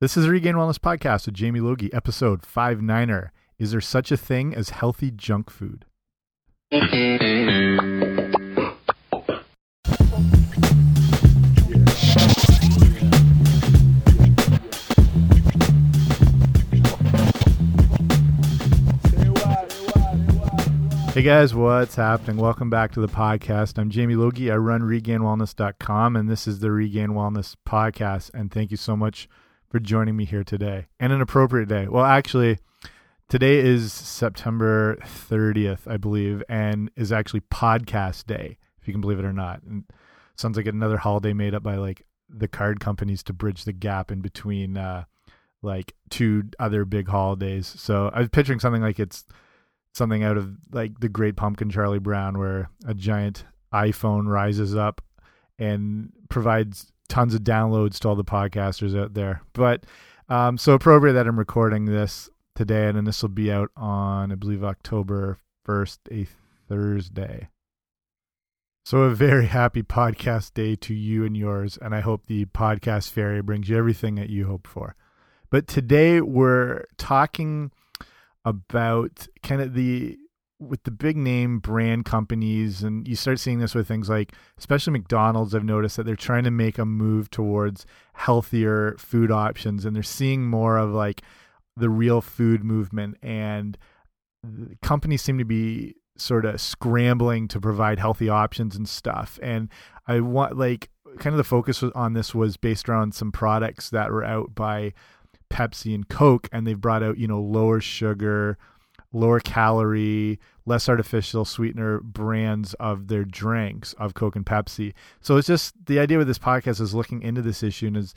This is Regained Wellness Podcast with Jamie Logie, episode 59er. Is there such a thing as healthy junk food? Hey guys, what's happening? Welcome back to the podcast. I'm Jamie Logie. I run regainedwellness.com and this is the Regained Wellness Podcast. And thank you so much for joining me here today. And an appropriate day. Well, actually, today is September 30th, I believe, and is actually podcast day, if you can believe it or not. And sounds like another holiday made up by like the card companies to bridge the gap in between uh like two other big holidays. So I was picturing something like it's something out of like the Great Pumpkin Charlie Brown, where a giant iPhone rises up and provides tons of downloads to all the podcasters out there. But um, so appropriate that I'm recording this today, and then this will be out on I believe October first, a Thursday. So a very happy podcast day to you and yours, and I hope the podcast fairy brings you everything that you hope for. But today we're talking about kind of the with the big name brand companies and you start seeing this with things like especially McDonald's I've noticed that they're trying to make a move towards healthier food options and they're seeing more of like the real food movement and companies seem to be sort of scrambling to provide healthy options and stuff and I want like kind of the focus on this was based around some products that were out by Pepsi and Coke and they've brought out, you know, lower sugar, lower calorie, less artificial sweetener brands of their drinks of Coke and Pepsi. So it's just the idea with this podcast is looking into this issue and is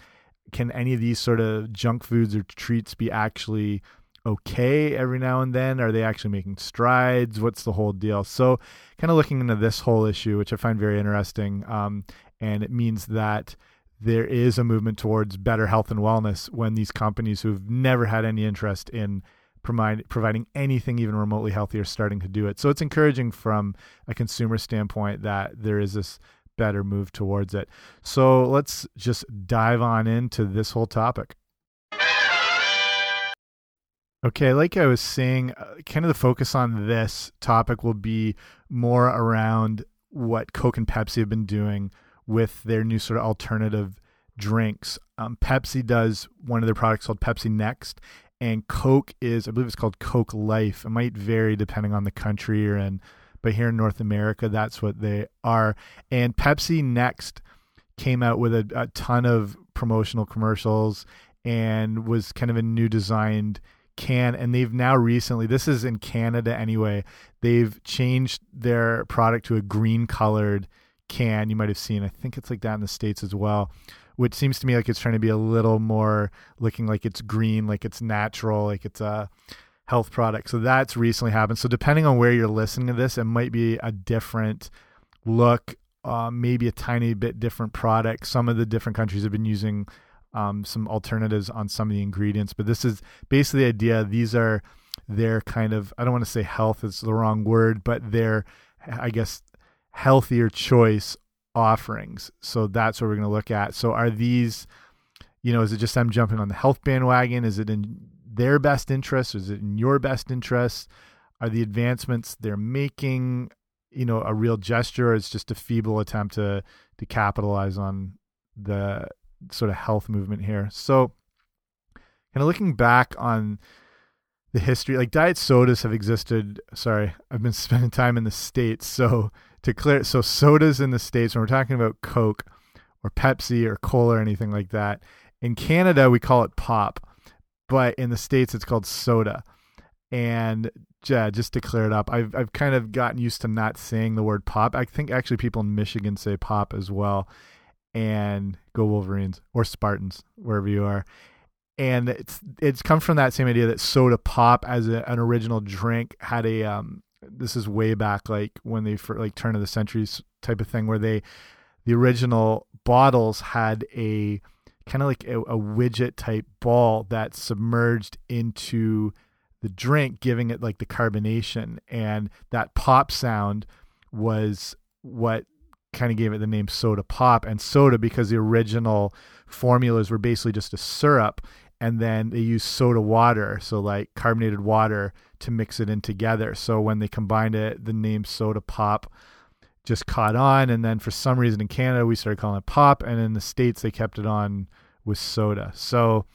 can any of these sort of junk foods or treats be actually okay every now and then? Are they actually making strides? What's the whole deal? So kind of looking into this whole issue, which I find very interesting. Um, and it means that there is a movement towards better health and wellness when these companies who've never had any interest in provide, providing anything even remotely healthy are starting to do it. So it's encouraging from a consumer standpoint that there is this better move towards it. So let's just dive on into this whole topic. Okay, like I was saying, uh, kind of the focus on this topic will be more around what Coke and Pepsi have been doing with their new sort of alternative drinks. Um, Pepsi does one of their products called Pepsi Next, and Coke is, I believe it's called Coke Life. It might vary depending on the country you're in, but here in North America, that's what they are. And Pepsi Next came out with a, a ton of promotional commercials and was kind of a new designed can and they've now recently this is in Canada anyway they've changed their product to a green colored can you might have seen. I think it's like that in the States as well, which seems to me like it's trying to be a little more looking like it's green, like it's natural, like it's a health product. So that's recently happened. So depending on where you're listening to this, it might be a different look, uh, maybe a tiny bit different product. Some of the different countries have been using um, some alternatives on some of the ingredients, but this is basically the idea. These are their kind of, I don't want to say health is the wrong word, but they're, I guess, healthier choice offerings. So that's what we're going to look at. So are these, you know, is it just them jumping on the health bandwagon? Is it in their best interest? Is it in your best interest? Are the advancements they're making, you know, a real gesture? Or it's just a feeble attempt to to capitalize on the sort of health movement here. So, kind of looking back on the history, like diet sodas have existed. Sorry, I've been spending time in the states, so to clear so sodas in the states when we're talking about coke or pepsi or cola or anything like that in canada we call it pop but in the states it's called soda. And yeah, just to clear it up I've, I've kind of gotten used to not saying the word pop. I think actually people in michigan say pop as well and go wolverines or spartans wherever you are. And it's it's come from that same idea that soda pop as a, an original drink had a um, this is way back like when they for like turn of the centuries type of thing where they the original bottles had a kind of like a, a, widget type ball that submerged into the drink giving it like the carbonation. And that pop sound was what kind of gave it the name soda pop. And soda because the original formulas were basically just a syrup and then they used soda water, so like carbonated water, to mix it in together. So when they combined it, the name soda pop just caught on, and then for some reason in Canada we started calling it pop, and in the states they kept it on with soda. So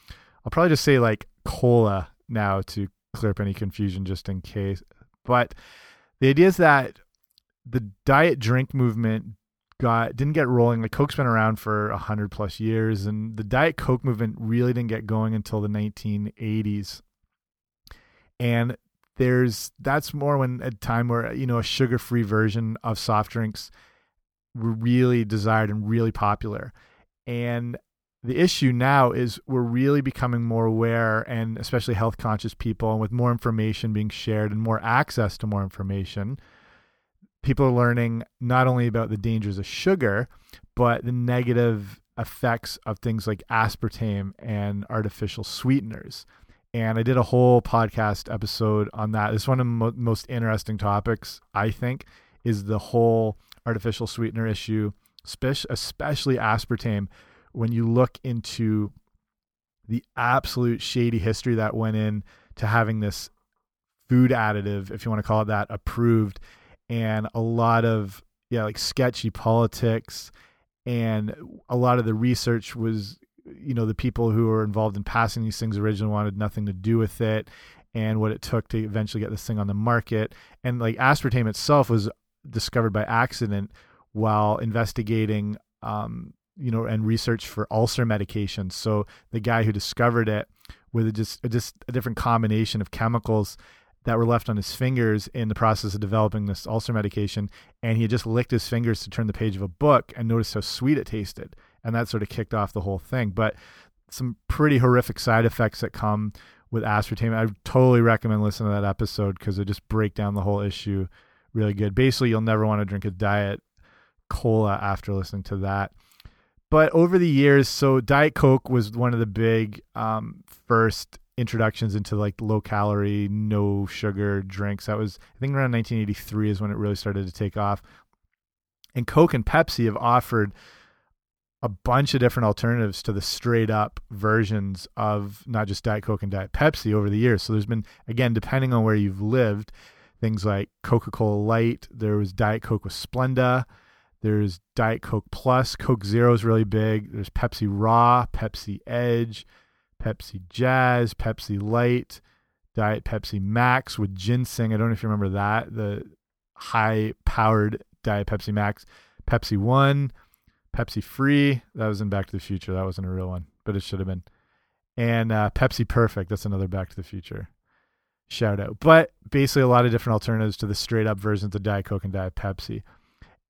I'll probably just say like cola now to clear up any confusion, just in case. But the idea is that the diet drink movement got didn't get rolling. Like Coke's been around for a hundred plus years, and the Diet Coke movement really didn't get going until the 1980s. And there's that's more when a time where you know a sugar-free version of soft drinks were really desired and really popular. And the issue now is we're really becoming more aware and especially health conscious people and with more information being shared and more access to more information people are learning not only about the dangers of sugar, but the negative effects of things like aspartame and artificial sweeteners. And I did a whole podcast episode on that. It's one of the mo most interesting topics, I think, is the whole artificial sweetener issue, especially aspartame. When you look into the absolute shady history that went in to having this food additive, if you want to call it that, approved and a lot of yeah like sketchy politics and a lot of the research was you know the people who were involved in passing these things originally wanted nothing to do with it and what it took to eventually get this thing on the market and like aspartame itself was discovered by accident while investigating um, you know and research for ulcer medications so the guy who discovered it with just just a different combination of chemicals that were left on his fingers in the process of developing this ulcer medication. And he had just licked his fingers to turn the page of a book and noticed how sweet it tasted. And that sort of kicked off the whole thing. But some pretty horrific side effects that come with aspartame. I totally recommend listening to that episode because it just break down the whole issue really good. Basically, you'll never want to drink a diet cola after listening to that. But over the years, so Diet Coke was one of the big um, first introductions into like low calorie, no sugar drinks. That was I think around 1983 is when it really started to take off. And Coke and Pepsi have offered a bunch of different alternatives to the straight up versions of not just Diet Coke and Diet Pepsi over the years. So there's been again depending on where you've lived, things like Coca-Cola Light, there was Diet Coke with Splenda, there's Diet Coke Plus, Coke Zero is really big, there's Pepsi Raw, Pepsi Edge, Pepsi Jazz, Pepsi Light, Diet Pepsi Max with ginseng. I don't know if you remember that. The high powered Diet Pepsi Max, Pepsi One, Pepsi Free. That was in Back to the Future. That wasn't a real one, but it should have been. And uh, Pepsi Perfect. That's another Back to the Future shout out. But basically, a lot of different alternatives to the straight up versions of Diet Coke and Diet Pepsi.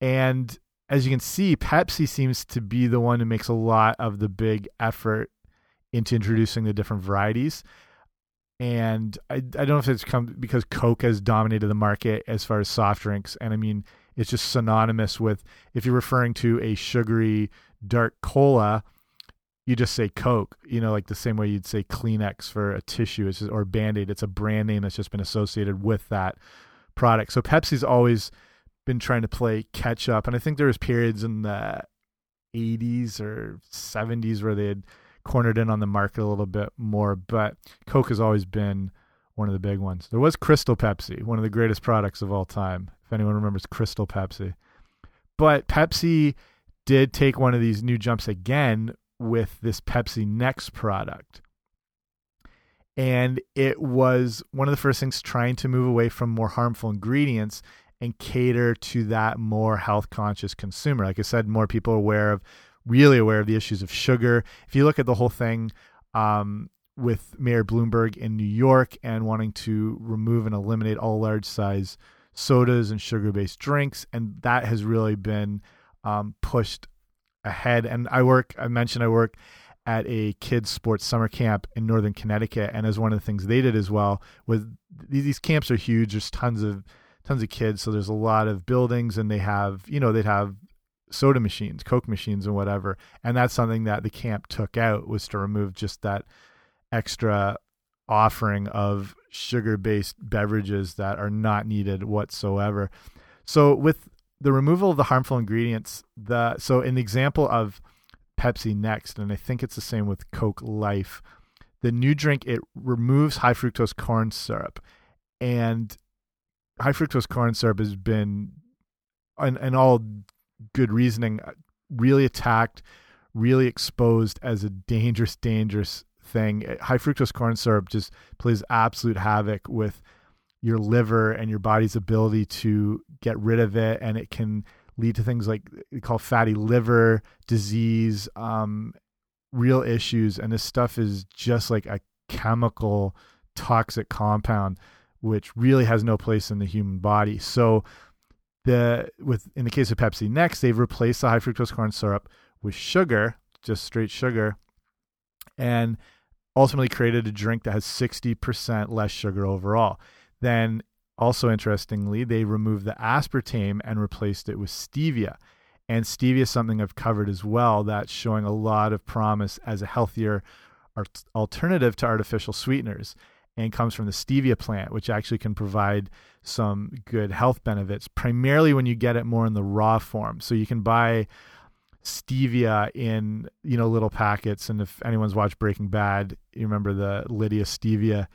And as you can see, Pepsi seems to be the one who makes a lot of the big effort into introducing the different varieties. And I, I don't know if it's come because Coke has dominated the market as far as soft drinks. And I mean, it's just synonymous with if you're referring to a sugary dark cola, you just say Coke, you know, like the same way you'd say Kleenex for a tissue just, or Band Aid. It's a brand name that's just been associated with that product. So Pepsi's always been trying to play catch up. And I think there was periods in the 80s or 70s where they had cornered in on the market a little bit more, but Coke has always been one of the big ones. There was Crystal Pepsi, one of the greatest products of all time, if anyone remembers Crystal Pepsi. But Pepsi did take one of these new jumps again with this Pepsi Next product. And it was one of the first things trying to move away from more harmful ingredients and cater to that more health conscious consumer. Like I said, more people aware of really aware of the issues of sugar. If you look at the whole thing um, with Mayor Bloomberg in New York and wanting to remove and eliminate all large size sodas and sugar based drinks, and that has really been um, pushed ahead. And I work, I mentioned I work at a kids sports summer camp in northern Connecticut, and as one of the things they did as well with these camps are huge. There's tons of tons of kids, so there's a lot of buildings, and they have you know they'd have soda machines, Coke machines, and whatever. And that's something that the camp took out was to remove just that extra offering of sugar-based beverages that are not needed whatsoever. So with the removal of the harmful ingredients, the so an example of Pepsi Next, and I think it's the same with Coke Life. the new drink it removes high fructose corn syrup, and high fructose corn syrup has been, and, and all good reasoning, really attacked, really exposed as a dangerous, dangerous thing. High fructose corn syrup just plays absolute havoc with your liver and your body's ability to get rid of it, and it can lead to things like we call fatty liver disease, um, real issues. And this stuff is just like a chemical toxic compound, which really has no place in the human body. So the with in the case of Pepsi Next, they've replaced the high fructose corn syrup with sugar, just straight sugar, and ultimately created a drink that has 60% less sugar overall. Then also interestingly, they removed the aspartame and replaced it with stevia. And stevia is something I've covered as well that's showing a lot of promise as a healthier alternative to artificial sweeteners and comes from the stevia plant, which actually can provide some good health benefits, primarily when you get it more in the raw form. So you can buy stevia in you know little packets and if anyone's watched breaking bad you remember the lydia stevia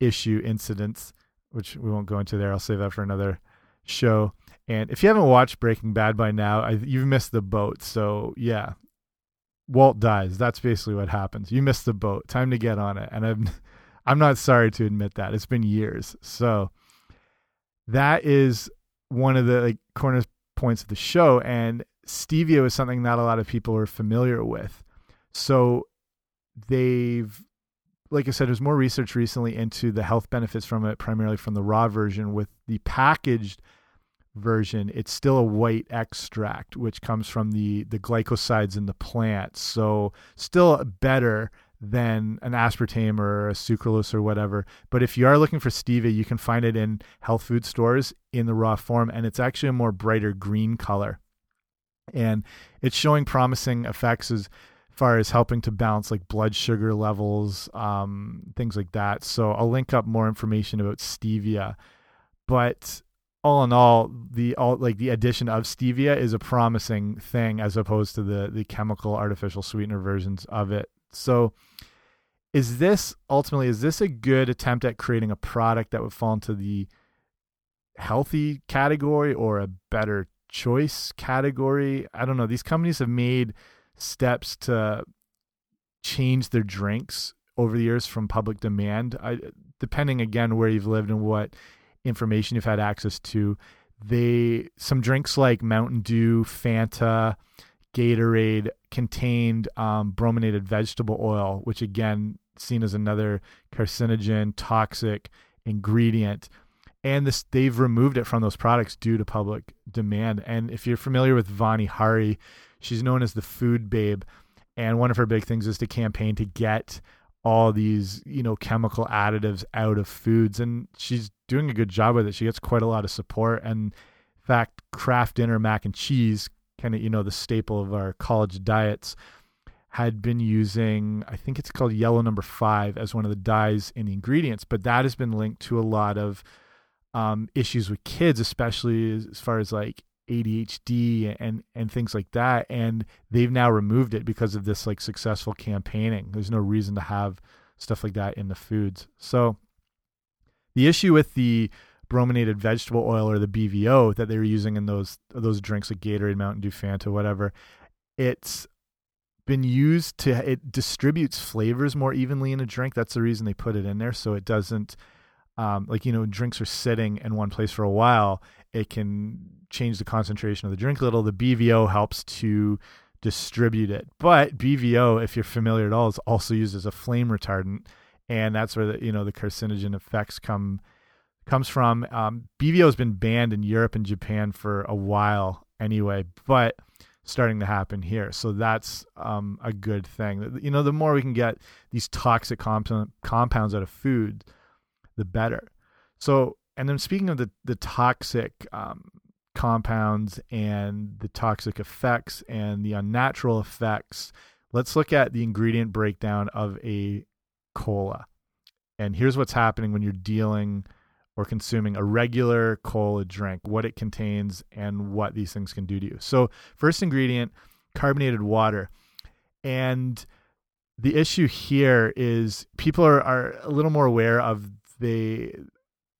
issue incidents which we won't go into there. I'll save that for another show. And if you haven't watched Breaking Bad by now, I, you've missed the boat. So yeah, Walt dies. That's basically what happens. You missed the boat. Time to get on it. And I'm, I'm not sorry to admit that. It's been years. So that is one of the like corner points of the show. And stevia is something not a lot of people are familiar with. So they've like I said, there's more research recently into the health benefits from it, primarily from the raw version. With the packaged version, it's still a white extract, which comes from the the glycosides in the plant. So still better than an aspartame or a sucralose or whatever. But if you are looking for stevia, you can find it in health food stores in the raw form, and it's actually a more brighter green color. And it's showing promising effects as far as helping to balance like blood sugar levels, um, things like that. So I'll link up more information about stevia. But all in all, the all like the addition of stevia is a promising thing as opposed to the the chemical artificial sweetener versions of it. So is this ultimately is this a good attempt at creating a product that would fall into the healthy category or a better choice category? I don't know. These companies have made steps to change their drinks over the years from public demand. I, depending again where you've lived and what information you've had access to, they some drinks like Mountain Dew, Fanta, Gatorade contained um, brominated vegetable oil, which again seen as another carcinogen, toxic ingredient. And this, they've removed it from those products due to public demand. And if you're familiar with Vani Hari, She's known as the food babe, and one of her big things is to campaign to get all these you know chemical additives out of foods, and she's doing a good job with it. She gets quite a lot of support, and in fact, Kraft Dinner mac and cheese, kind of you know the staple of our college diets, had been using I think it's called yellow number five as one of the dyes in the ingredients, but that has been linked to a lot of um, issues with kids, especially as far as like ADHD and and things like that and they've now removed it because of this like successful campaigning. There's no reason to have stuff like that in the foods. So the issue with the brominated vegetable oil or the BVO that they were using in those those drinks like Gatorade, Mountain Dew, Fanta, whatever it's been used to it distributes flavors more evenly in a drink. That's the reason they put it in there so it doesn't um, like you know drinks are sitting in one place for a while it can change the concentration of the drink a little. The BVO helps to distribute it. But BVO, if you're familiar at all, is also used as a flame retardant, and that's where the you know the carcinogen effects come comes from. Um, BVO has been banned in Europe and Japan for a while anyway, but starting to happen here. So that's um, a good thing. You know, the more we can get these toxic comp compounds out of food, the better. So and then speaking of the the toxic um, compounds and the toxic effects and the unnatural effects, let's look at the ingredient breakdown of a cola. And here's what's happening when you're dealing or consuming a regular cola drink, what it contains and what these things can do to you. So, first ingredient, carbonated water. And the issue here is people are, are a little more aware of the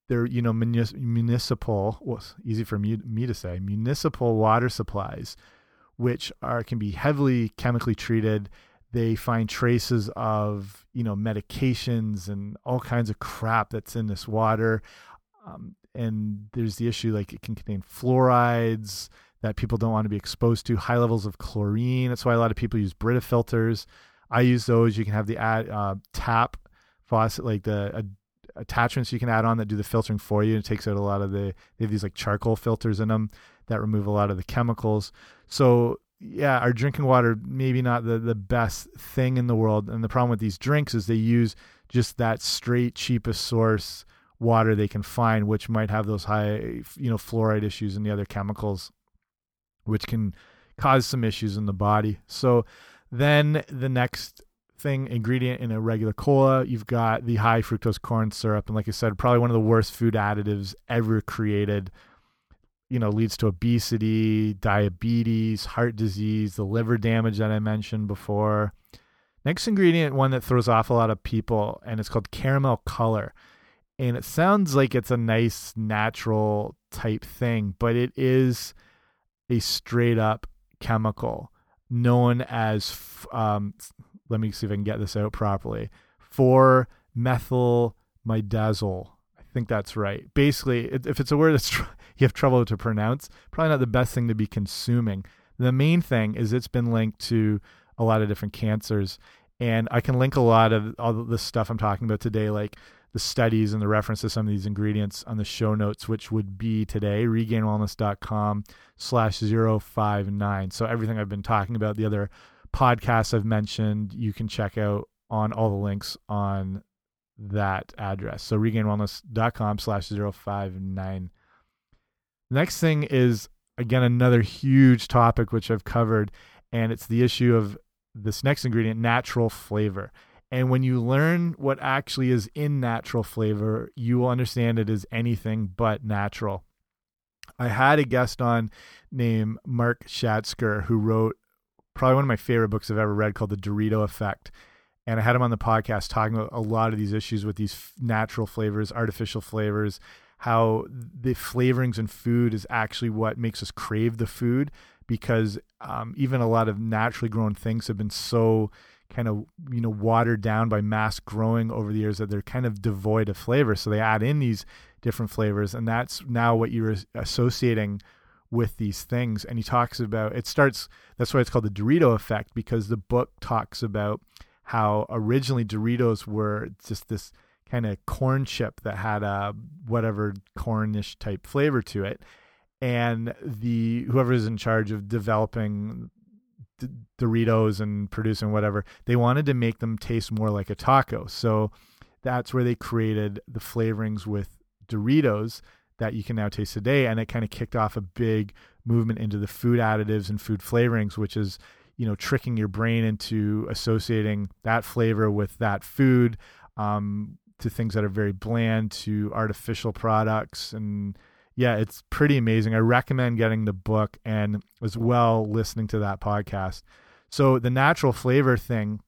their you know municipal well, easy for me, me to say municipal water supplies which are can be heavily chemically treated. They find traces of you know medications and all kinds of crap that's in this water. Um, and there's the issue like it can contain fluorides that people don't want to be exposed to high levels of chlorine. That's why a lot of people use brita filters. I use those. You can have the add uh, tap faucet like the attachments you can add on that do the filtering for you it takes out a lot of the they have these like charcoal filters in them that remove a lot of the chemicals so yeah, our drinking water maybe not the the best thing in the world. And the problem with these drinks is they use just that straight cheapest source water they can find, which might have those high you know fluoride issues and the other chemicals, which can cause some issues in the body. So then the next thing ingredient in a regular cola you've got the high fructose corn syrup and like i said probably one of the worst food additives ever created you know leads to obesity, diabetes, heart disease, the liver damage that I mentioned before. Next ingredient, one that throws off a lot of people, and it's called caramel color. And it sounds like it's a nice natural type thing, but it is a straight up chemical known as, um, let me see if I can get this out properly, 4 methyl imidazole. I think that's right. Basically, if it's a word that's you have trouble to pronounce, probably not the best thing to be consuming. The main thing is it's been linked to a lot of different cancers. And I can link a lot of all the stuff I'm talking about today, like the studies and the reference to some of these ingredients on the show notes, which would be today, regainedwellness.com slash 059. So everything I've been talking about, the other podcasts I've mentioned, you can check out on all the links on that address. So regainedwellness.com slash 059. Next thing is again another huge topic which I've covered, and it's the issue of this next ingredient, natural flavor. And when you learn what actually is in natural flavor, you will understand it is anything but natural. I had a guest on named Mark Schatzker who wrote probably one of my favorite books I've ever read called The Dorito Effect. And I had him on the podcast talking about a lot of these issues with these natural flavors, artificial flavors, how the flavorings in food is actually what makes us crave the food because um, even a lot of naturally grown things have been so kind of you know watered down by mass growing over the years that they're kind of devoid of flavor so they add in these different flavors and that's now what you're associating with these things and he talks about it starts that's why it's called the Dorito effect because the book talks about how originally Doritos were just this kind of corn chip that had a whatever cornish type flavor to it and the whoever is in charge of developing Doritos and producing whatever they wanted to make them taste more like a taco. So that's where they created the flavorings with Doritos that you can now taste today and it kind of kicked off a big movement into the food additives and food flavorings which is you know tricking your brain into associating that flavor with that food um, to things that are very bland to artificial products and yeah it's pretty amazing. I recommend getting the book and as well listening to that podcast. So the natural flavor thing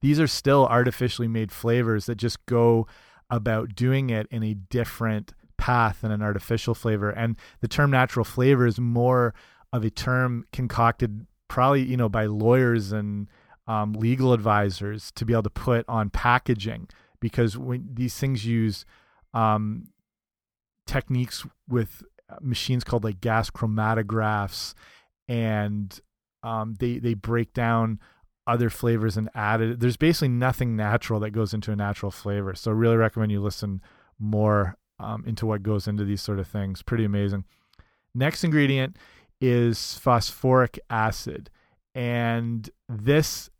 these are still artificially made flavors that just go about doing it in a different path and an artificial flavor and the term natural flavor is more of a term concocted probably you know by lawyers and um, legal advisors to be able to put on packaging because when these things use um, techniques with uh, machines called like gas chromatographs, and um, they they break down other flavors and add it. There's basically nothing natural that goes into a natural flavor. So I really recommend you listen more um, into what goes into these sort of things. Pretty amazing. Next ingredient is phosphoric acid, and this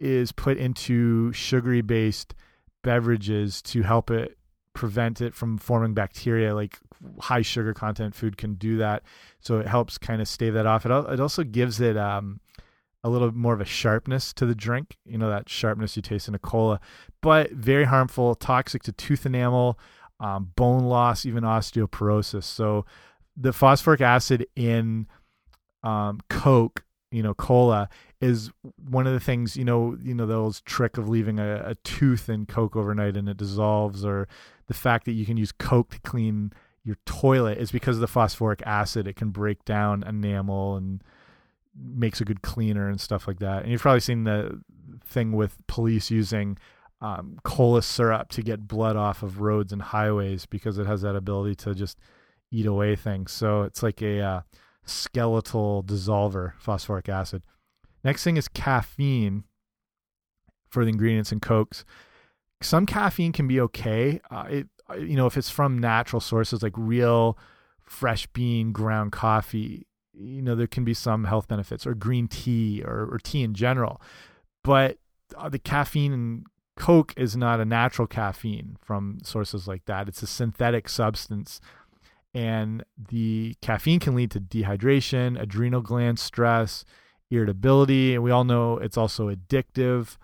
is put into sugary based beverages to help it prevent it from forming bacteria like high sugar content food can do that so it helps kind of stave that off it, it also gives it um, a little more of a sharpness to the drink you know that sharpness you taste in a cola but very harmful toxic to tooth enamel um, bone loss even osteoporosis. So the phosphoric acid in um, coke you know cola is one of the things you know you know those trick of leaving a, a tooth in coke overnight and it dissolves or the fact that you can use coke to clean your toilet is because of the phosphoric acid. It can break down enamel and makes a good cleaner and stuff like that. And you've probably seen the thing with police using um, cola syrup to get blood off of roads and highways because it has that ability to just eat away things so it's like a uh, skeletal dissolver phosphoric acid Next thing is caffeine for the ingredients in cokes. Some caffeine can be okay. Uh, it uh, you know if it's from natural sources like real fresh bean ground coffee, you know there can be some health benefits or green tea or, or tea in general. But uh, the caffeine in Coke is not a natural caffeine from sources like that. It's a synthetic substance. And the caffeine can lead to dehydration, adrenal gland stress, irritability, and we all know it's also addictive.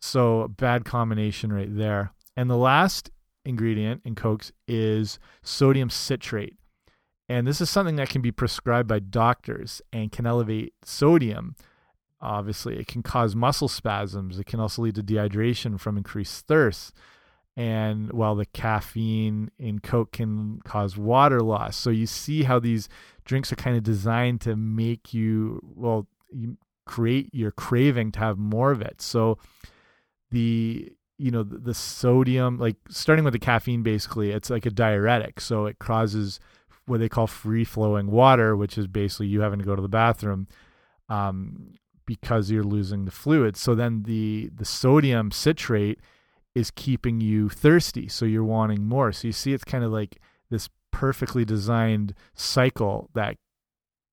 So, bad combination right there. And the last ingredient in Cokes is sodium citrate. And this is something that can be prescribed by doctors and can elevate sodium. Obviously, it can cause muscle spasms. It can also lead to dehydration from increased thirst. And while the caffeine in Coke can cause water loss. So you see how these drinks are kind of designed to make you, well, you create your craving to have more of it. So the you know the, the, sodium like starting with the caffeine basically it's like a diuretic so it causes what they call free flowing water which is basically you having to go to the bathroom um, because you're losing the fluid so then the the sodium citrate is keeping you thirsty so you're wanting more so you see it's kind of like this perfectly designed cycle that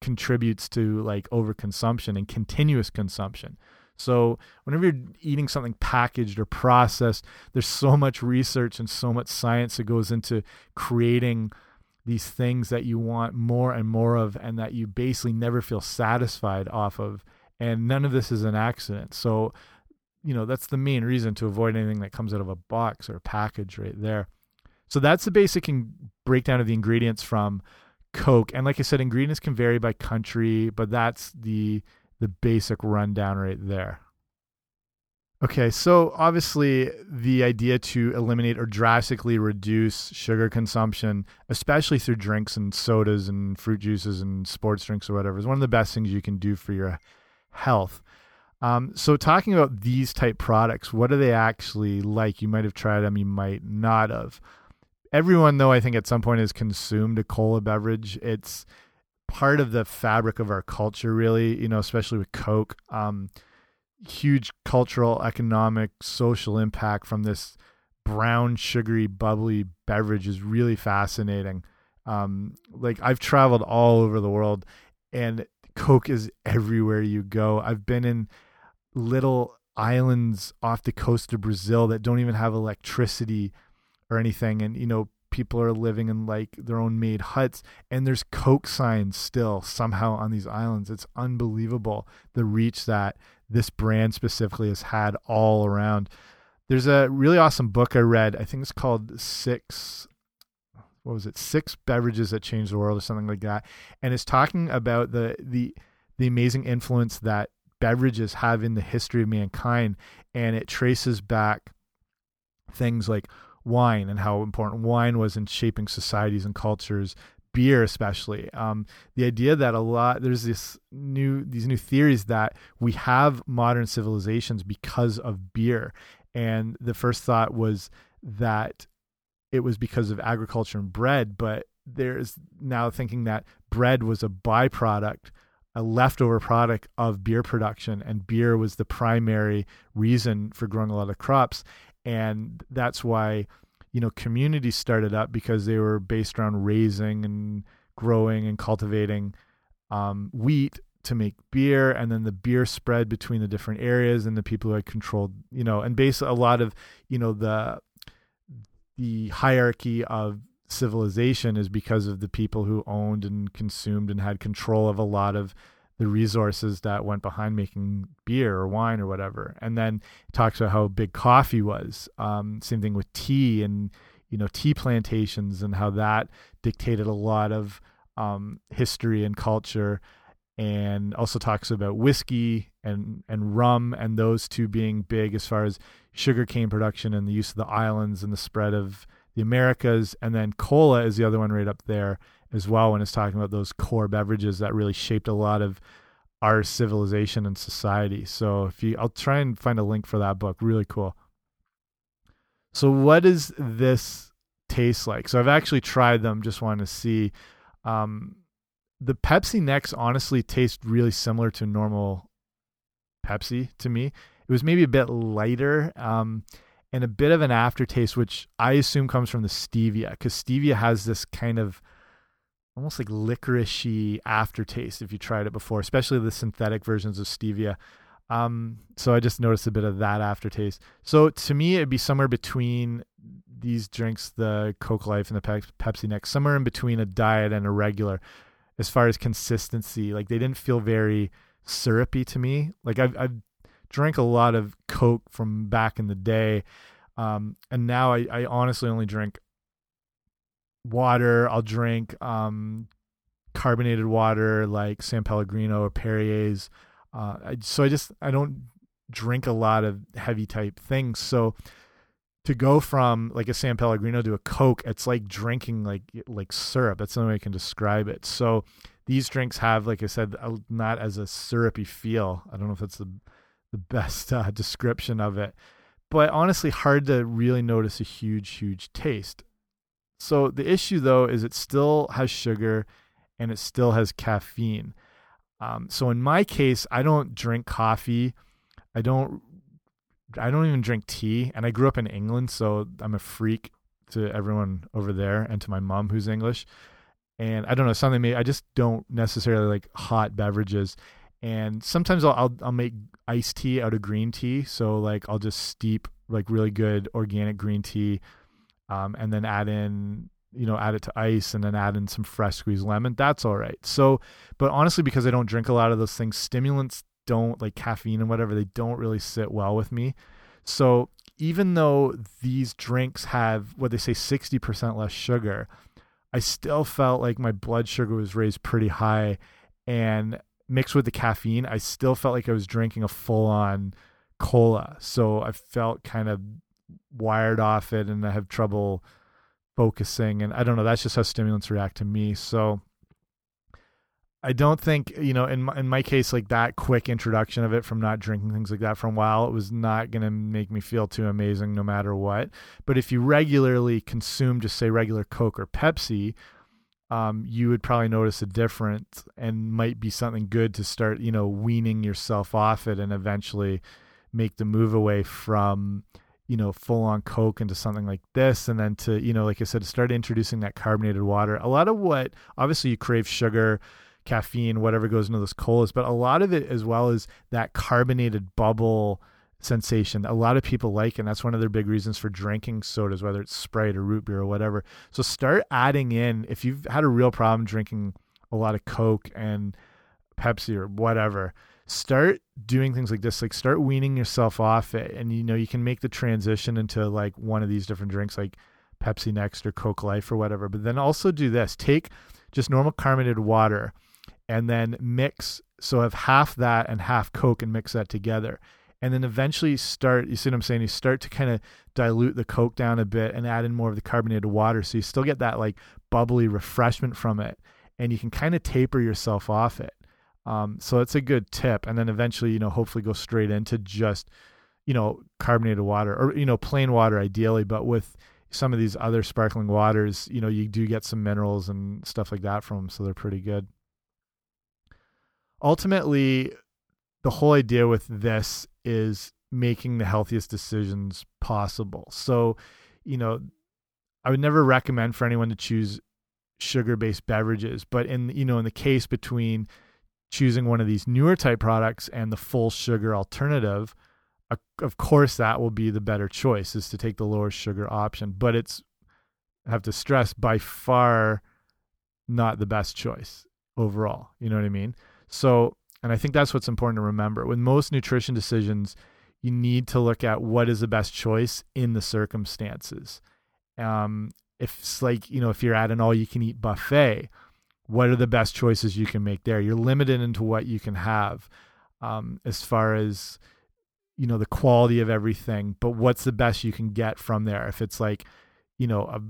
contributes to like overconsumption and continuous consumption. So whenever you're eating something packaged or processed, there's so much research and so much science that goes into creating these things that you want more and more of and that you basically never feel satisfied off of. And none of this is an accident. So, you know, that's the main reason to avoid anything that comes out of a box or a package right there. So that's the basic breakdown of the ingredients from Coke. And like I said, ingredients can vary by country, but that's the the basic rundown right there. Okay, so obviously the idea to eliminate or drastically reduce sugar consumption, especially through drinks and sodas and fruit juices and sports drinks or whatever, is one of the best things you can do for your health. Um, so talking about these type products, what are they actually like? You might have tried them, you might not have everyone though I think at some point has consumed a cola beverage. It's part of the fabric of our culture, really. You know, especially with Coke. Um, huge cultural, economic, social impact from this brown, sugary, bubbly beverage is really fascinating. Um, like I've traveled all over the world, and Coke is everywhere you go. I've been in little islands off the coast of Brazil that don't even have electricity or anything and you know people are living in like their own made huts and there's coke signs still somehow on these islands. It's unbelievable the reach that this brand specifically has had all around. There's a really awesome book i read. I think it's called six what was it six beverages that changed the world or something like that. And it's talking about the the the amazing influence that beverages have in the history of mankind. And it traces back things like wine and how important wine was in shaping societies and cultures beer especially. Um, the idea that a lot there's this new these new theories that we have modern civilizations because of beer. And the first thought was that it was because of agriculture and bread but there's now thinking that bread was a byproduct a leftover product of beer production and beer was the primary reason for growing a lot of crops. And that's why you know communities started up because they were based around raising and growing and cultivating um, wheat to make beer and then the beer spread between the different areas and the people who had controlled you know and basically a lot of you know the the hierarchy of civilization is because of the people who owned and consumed and had control of a lot of the resources that went behind making beer or wine or whatever. And then it talks about how big coffee was. Um, same thing with tea and you know tea plantations and how that dictated a lot of um, history and culture. and also talks about whiskey and and rum and those two being big as far as sugarcane production and the use of the islands and the spread of the Americas and then cola is the other one right up there as well when it's talking about those core beverages that really shaped a lot of our civilization and society. So if you I'll try and find a link for that book, really cool. So what does this taste like? So I've actually tried them, just wanted to see um the Pepsi Next honestly taste really similar to normal Pepsi to me. It was maybe a bit lighter um, and a bit of an aftertaste, which I assume comes from the stevia, because stevia has this kind of almost like licoricey aftertaste if you tried it before, especially the synthetic versions of stevia. Um, so I just noticed a bit of that aftertaste. So to me, it'd be somewhere between these drinks, the Coke Life and the Pepsi Next, somewhere in between a diet and a regular as far as consistency. Like they didn't feel very syrupy to me. Like I've I've drank a lot of Coke from back in the day, um, and now I, I honestly only drink water. I'll drink um, carbonated water like San Pellegrino or Perrier's. Uh, I, so I just I don't drink a lot of heavy type things. So to go from like a San Pellegrino to a Coke, it's like drinking like like syrup. That's the only way I can describe it. So these drinks have, like I said, not as a syrupy feel. I don't know if that's the the best uh, description of it, but honestly, hard to really notice a huge, huge taste. So the issue though is it still has sugar and it still has caffeine. Um, so in my case, I don't drink coffee. I don't I don't even drink tea, and I grew up in England, so I'm a freak to everyone over there and to my mom who's English. And I don't know something. Maybe I just don't necessarily like hot beverages. And sometimes I'll, I'll I'll make iced tea out of green tea. So like I'll just steep like really good organic green tea, um, and then add in you know add it to ice and then add in some fresh squeezed lemon. That's all right. So, but honestly, because I don't drink a lot of those things, stimulants don't like caffeine and whatever, they don't really sit well with me. So even though these drinks have what they say 60% less sugar, I still felt like my blood sugar was raised pretty high and mixed with the caffeine, I still felt like I was drinking a full on cola. So I felt kind of wired off it and I have trouble focusing and I don't know, that's just how stimulants react to me. So I don't think you know in my, in my case like that quick introduction of it from not drinking things like that for a while it was not going to make me feel too amazing no matter what. But if you regularly consume just say regular Coke or Pepsi, um, you would probably notice a difference and might be something good to start you know weaning yourself off it and eventually make the move away from you know full on coke into something like this. And then to you know like i said to start introducing that carbonated water. A lot of what obviously you crave sugar caffeine, whatever goes into those colas, but a lot of it as well is that carbonated bubble sensation. A lot of people like, and that's one of their big reasons for drinking sodas, whether it's Sprite or root beer or whatever. So start adding in if you've had a real problem drinking a lot of Coke and Pepsi or whatever. Start doing things like this. Like start weaning yourself off it, and you know you can make the transition into like one of these different drinks, like Pepsi Next or Coke Life or whatever. But then also do this: take just normal carbonated water and then mix. So have half that and half Coke and mix that together. And then eventually start, you see what I'm saying? You start to kind of dilute the Coke down a bit and add in more of the carbonated water. So you still get that like bubbly refreshment from it. And you can kind of taper yourself off it. Um, so it's a good tip. And then eventually, you know, hopefully go straight into just, you know, carbonated water or, you know, plain water ideally. But with some of these other sparkling waters, you know, you do get some minerals and stuff like that from them. So they're pretty good ultimately the whole idea with this is making the healthiest decisions possible. So, you know, I would never recommend for anyone to choose sugar-based beverages, but in you know, in the case between choosing one of these newer type products and the full sugar alternative, of course that will be the better choice is to take the lower sugar option, but it's I have to stress by far not the best choice overall. You know what I mean? So, and I think that's what's important to remember. With most nutrition decisions, you need to look at what is the best choice in the circumstances. Um, if it's like, you know, if you're at an all you can eat buffet, what are the best choices you can make there? You're limited into what you can have um, as far as you know the quality of everything, but what's the best you can get from there? If it's like you know a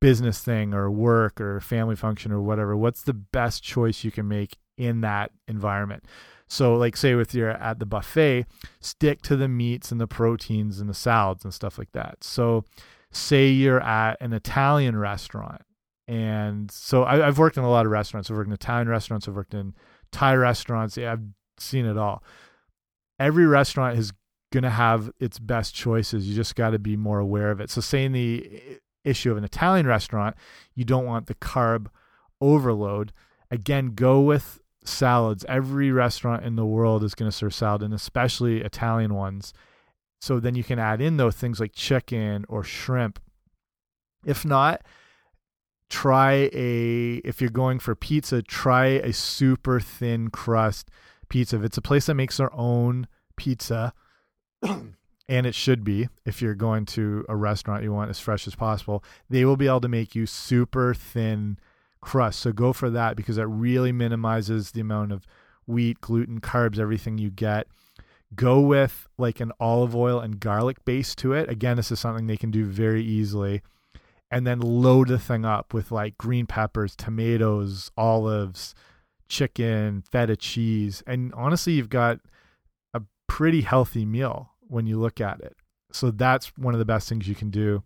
business thing or work or family function or whatever, what's the best choice you can make in that environment? So, like, say, with your at the buffet, stick to the meats and the proteins and the salads and stuff like that. So, say you're at an Italian restaurant, and so I, have worked in a lot of restaurants. I've worked in Italian restaurants. I've worked in Thai restaurants. Yeah, I've seen it all. Every restaurant is going to have its best choices. You just got to be more aware of it. So, say in the issue of an Italian restaurant, you don't want the carb overload. Again, go with salads. Every restaurant in the world is going to serve salad, and especially Italian ones. So then you can add in those things like chicken or shrimp. If not, try a if you're going for pizza, try a super thin crust pizza. If it's a place that makes their own pizza, and it should be if you're going to a restaurant you want as fresh as possible, they will be able to make you super thin crust. So go for that because that really minimizes the amount of wheat, gluten, carbs, everything you get. Go with like an olive oil and garlic base to it. Again, this is something they can do very easily. And then load the thing up with like green peppers, tomatoes, olives, chicken, feta cheese. And honestly, you've got a pretty healthy meal when you look at it. So that's one of the best things you can do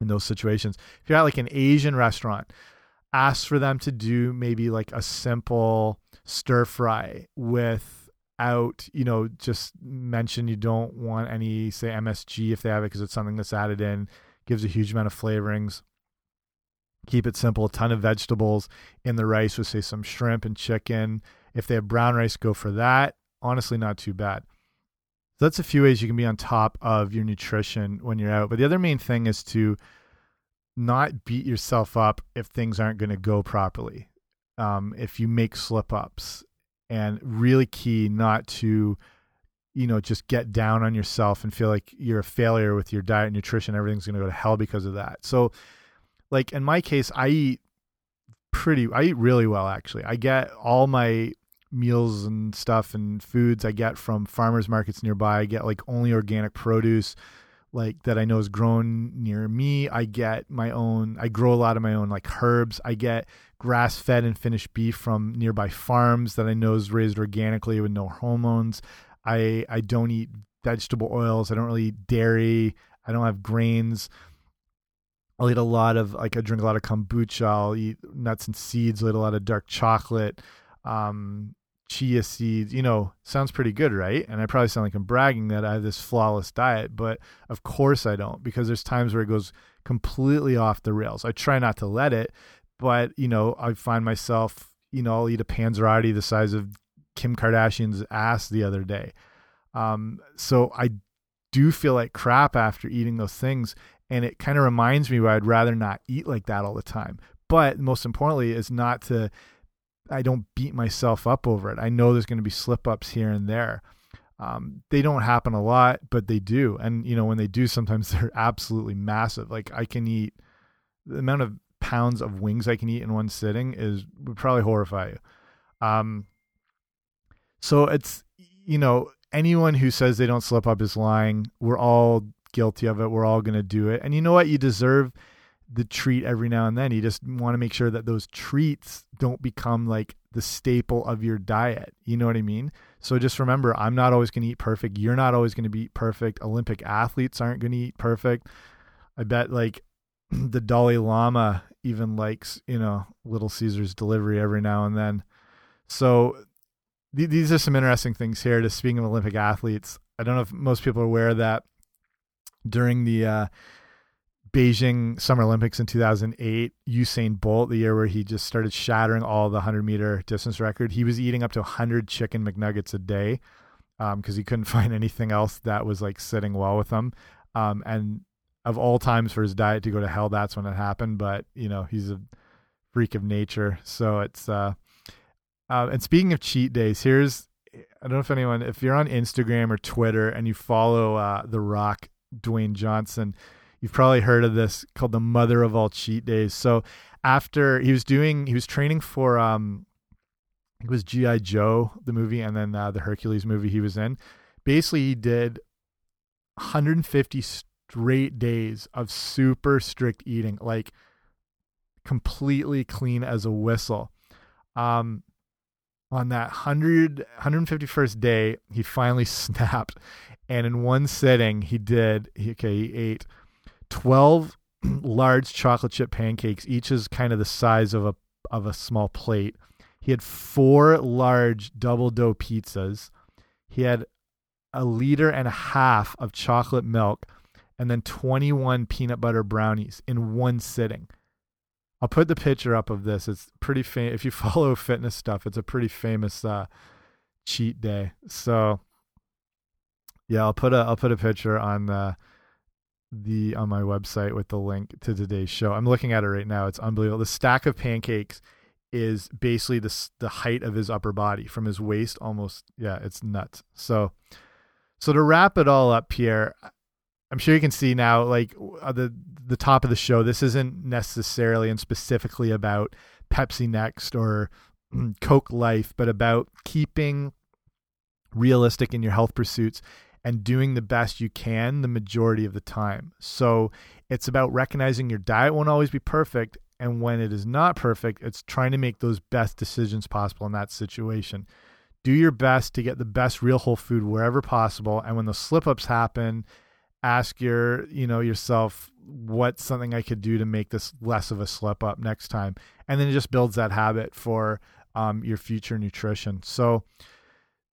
in those situations. If you're at like an Asian restaurant, ask for them to do maybe like a simple stir fry without, you know, just mention you don't want any, say, MSG if they have it because it's something that's added in, gives a huge amount of flavorings. Keep it simple, a ton of vegetables in the rice with, say, some shrimp and chicken. If they have brown rice, go for that. Honestly, not too bad. So that's a few ways you can be on top of your nutrition when you're out. But the other main thing is to not beat yourself up if things aren't going to go properly. Um, if you make slip ups, and really key not to, you know, just get down on yourself and feel like you're a failure with your diet, and nutrition, everything's going to go to hell because of that. So, like in my case, I eat pretty, I eat really well actually. I get all my meals and stuff and foods I get from farmers markets nearby. I get like only organic produce like that I know is grown near me. I get my own I grow a lot of my own like herbs. I get grass fed and finished beef from nearby farms that I know is raised organically with no hormones. I I don't eat vegetable oils. I don't really eat dairy. I don't have grains. I'll eat a lot of like I drink a lot of kombucha. I'll eat nuts and seeds. I'll eat a lot of dark chocolate. Um, chia seeds, you know, sounds pretty good, right? And I probably sound like I'm bragging that I have this flawless diet, but of course I don't because there's times where it goes completely off the rails. I try not to let it, but you know, I find myself, you know, I'll eat a panzerotti the size of Kim Kardashian's ass the other day. Um, so I do feel like crap after eating those things, and it kind of reminds me why I'd rather not eat like that all the time. But most importantly, is not to I don't beat myself up over it. I know there's going to be slip ups here and there. Um, they don't happen a lot, but they do. And you know, when they do, sometimes they're absolutely massive. Like I can eat the amount of pounds of wings I can eat in one sitting is would probably horrify you. Um, so it's you know anyone who says they don't slip up is lying. We're all guilty of it. We're all going to do it. And you know what? You deserve the treat every now and then. You just want to make sure that those treats don't become like the staple of your diet. You know what I mean? So just remember, I'm not always going to eat perfect. You're not always going to be perfect. Olympic athletes aren't going to eat perfect. I bet like the Dalai Lama even likes, you know, Little Caesars delivery every now and then. So th these are some interesting things here. To speaking of Olympic athletes, I don't know if most people are aware that during the uh, Beijing Summer Olympics in 2008, Usain Bolt, the year where he just started shattering all the 100 meter distance record, he was eating up to 100 chicken McNuggets a day because um, he couldn't find anything else that was like sitting well with him. Um, and of all times for his diet to go to hell, that's when it happened. But you know, he's a freak of nature, so it's. Uh, uh, and speaking of cheat days, here's I don't know if anyone, if you're on Instagram or Twitter and you follow uh, The Rock, Dwayne Johnson You've probably heard of this called the mother of all cheat days. So after he was doing, he was training for, um, it was G.I. Joe, the movie, and then uh, the Hercules movie he was in. Basically, he did 150 straight days of super strict eating, like completely clean as a whistle. Um, on that 100, 151st day, he finally snapped. And in one sitting, he did, okay, he ate 12 large chocolate chip pancakes, each is kind of the size of a, of a small plate. He had four large double dough pizzas. He had a liter and a half of chocolate milk and then 21 peanut butter brownies in one sitting. I'll put the picture up of this. It's pretty famous. If you follow fitness stuff, it's a pretty famous uh, cheat day. So yeah, I'll put a I'll put a picture on the the on my website with the link to today's show. I'm looking at it right now. It's unbelievable. The stack of pancakes is basically the the height of his upper body from his waist almost. Yeah, it's nuts. So so to wrap it all up, Pierre, I'm sure you can see now, like uh, the the top of the show. This isn't necessarily and specifically about Pepsi Next or Coke Life, but about keeping realistic in your health pursuits and doing the best you can the majority of the time. So it's about recognizing your diet won't always be perfect. And when it is not perfect, it's trying to make those best decisions possible in that situation. Do your best to get the best real whole food wherever possible. And when the slip ups happen, ask your you know yourself what's something I could do to make this less of a slip up next time, and then it just builds that habit for um, your future nutrition. So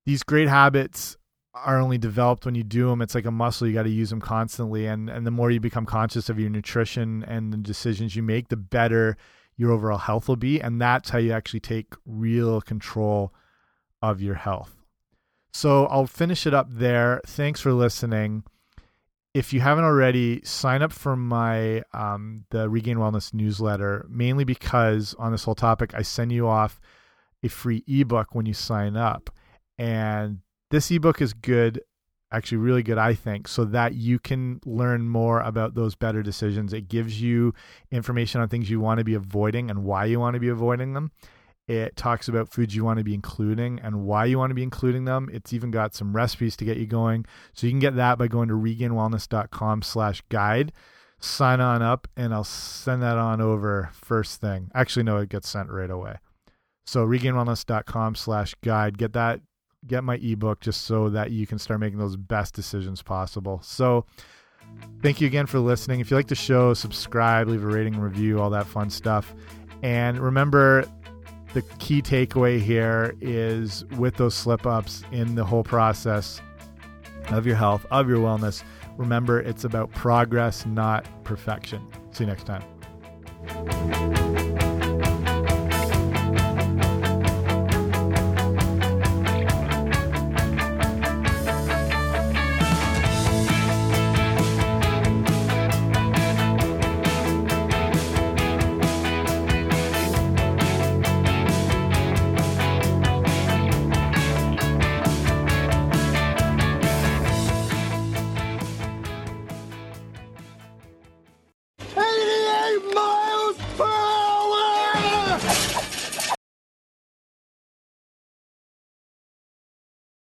these great habits are only developed when you do them. It's like a muscle; you got to use them constantly, and and the more you become conscious of your nutrition and the decisions you make, the better your overall health will be, and that's how you actually take real control of your health. So I'll finish it up there. Thanks for listening if you haven't already, sign up for my um, the Regained Wellness newsletter. Mainly because on this whole topic, I send you off a free ebook when you sign up, and this ebook is good, actually really good, I think, so that you can learn more about those better decisions. It gives you information on things you want to be avoiding and why you want to be avoiding them. It talks about foods you want to be including and why you want to be including them. It's even got some recipes to get you going. So you can get that by going to regainedwellness.com slash guide. Sign on up and I'll send that on over first thing. Actually, no, it gets sent right away. So regainedwellness.com slash guide. Get that, get my ebook just so that you can start making those best decisions possible. So thank you again for listening. If you like the show, subscribe, leave a rating, review, all that fun stuff. And remember, the key takeaway here is with those slip ups in the whole process of your health, of your wellness, remember it's about progress, not perfection. See you next time.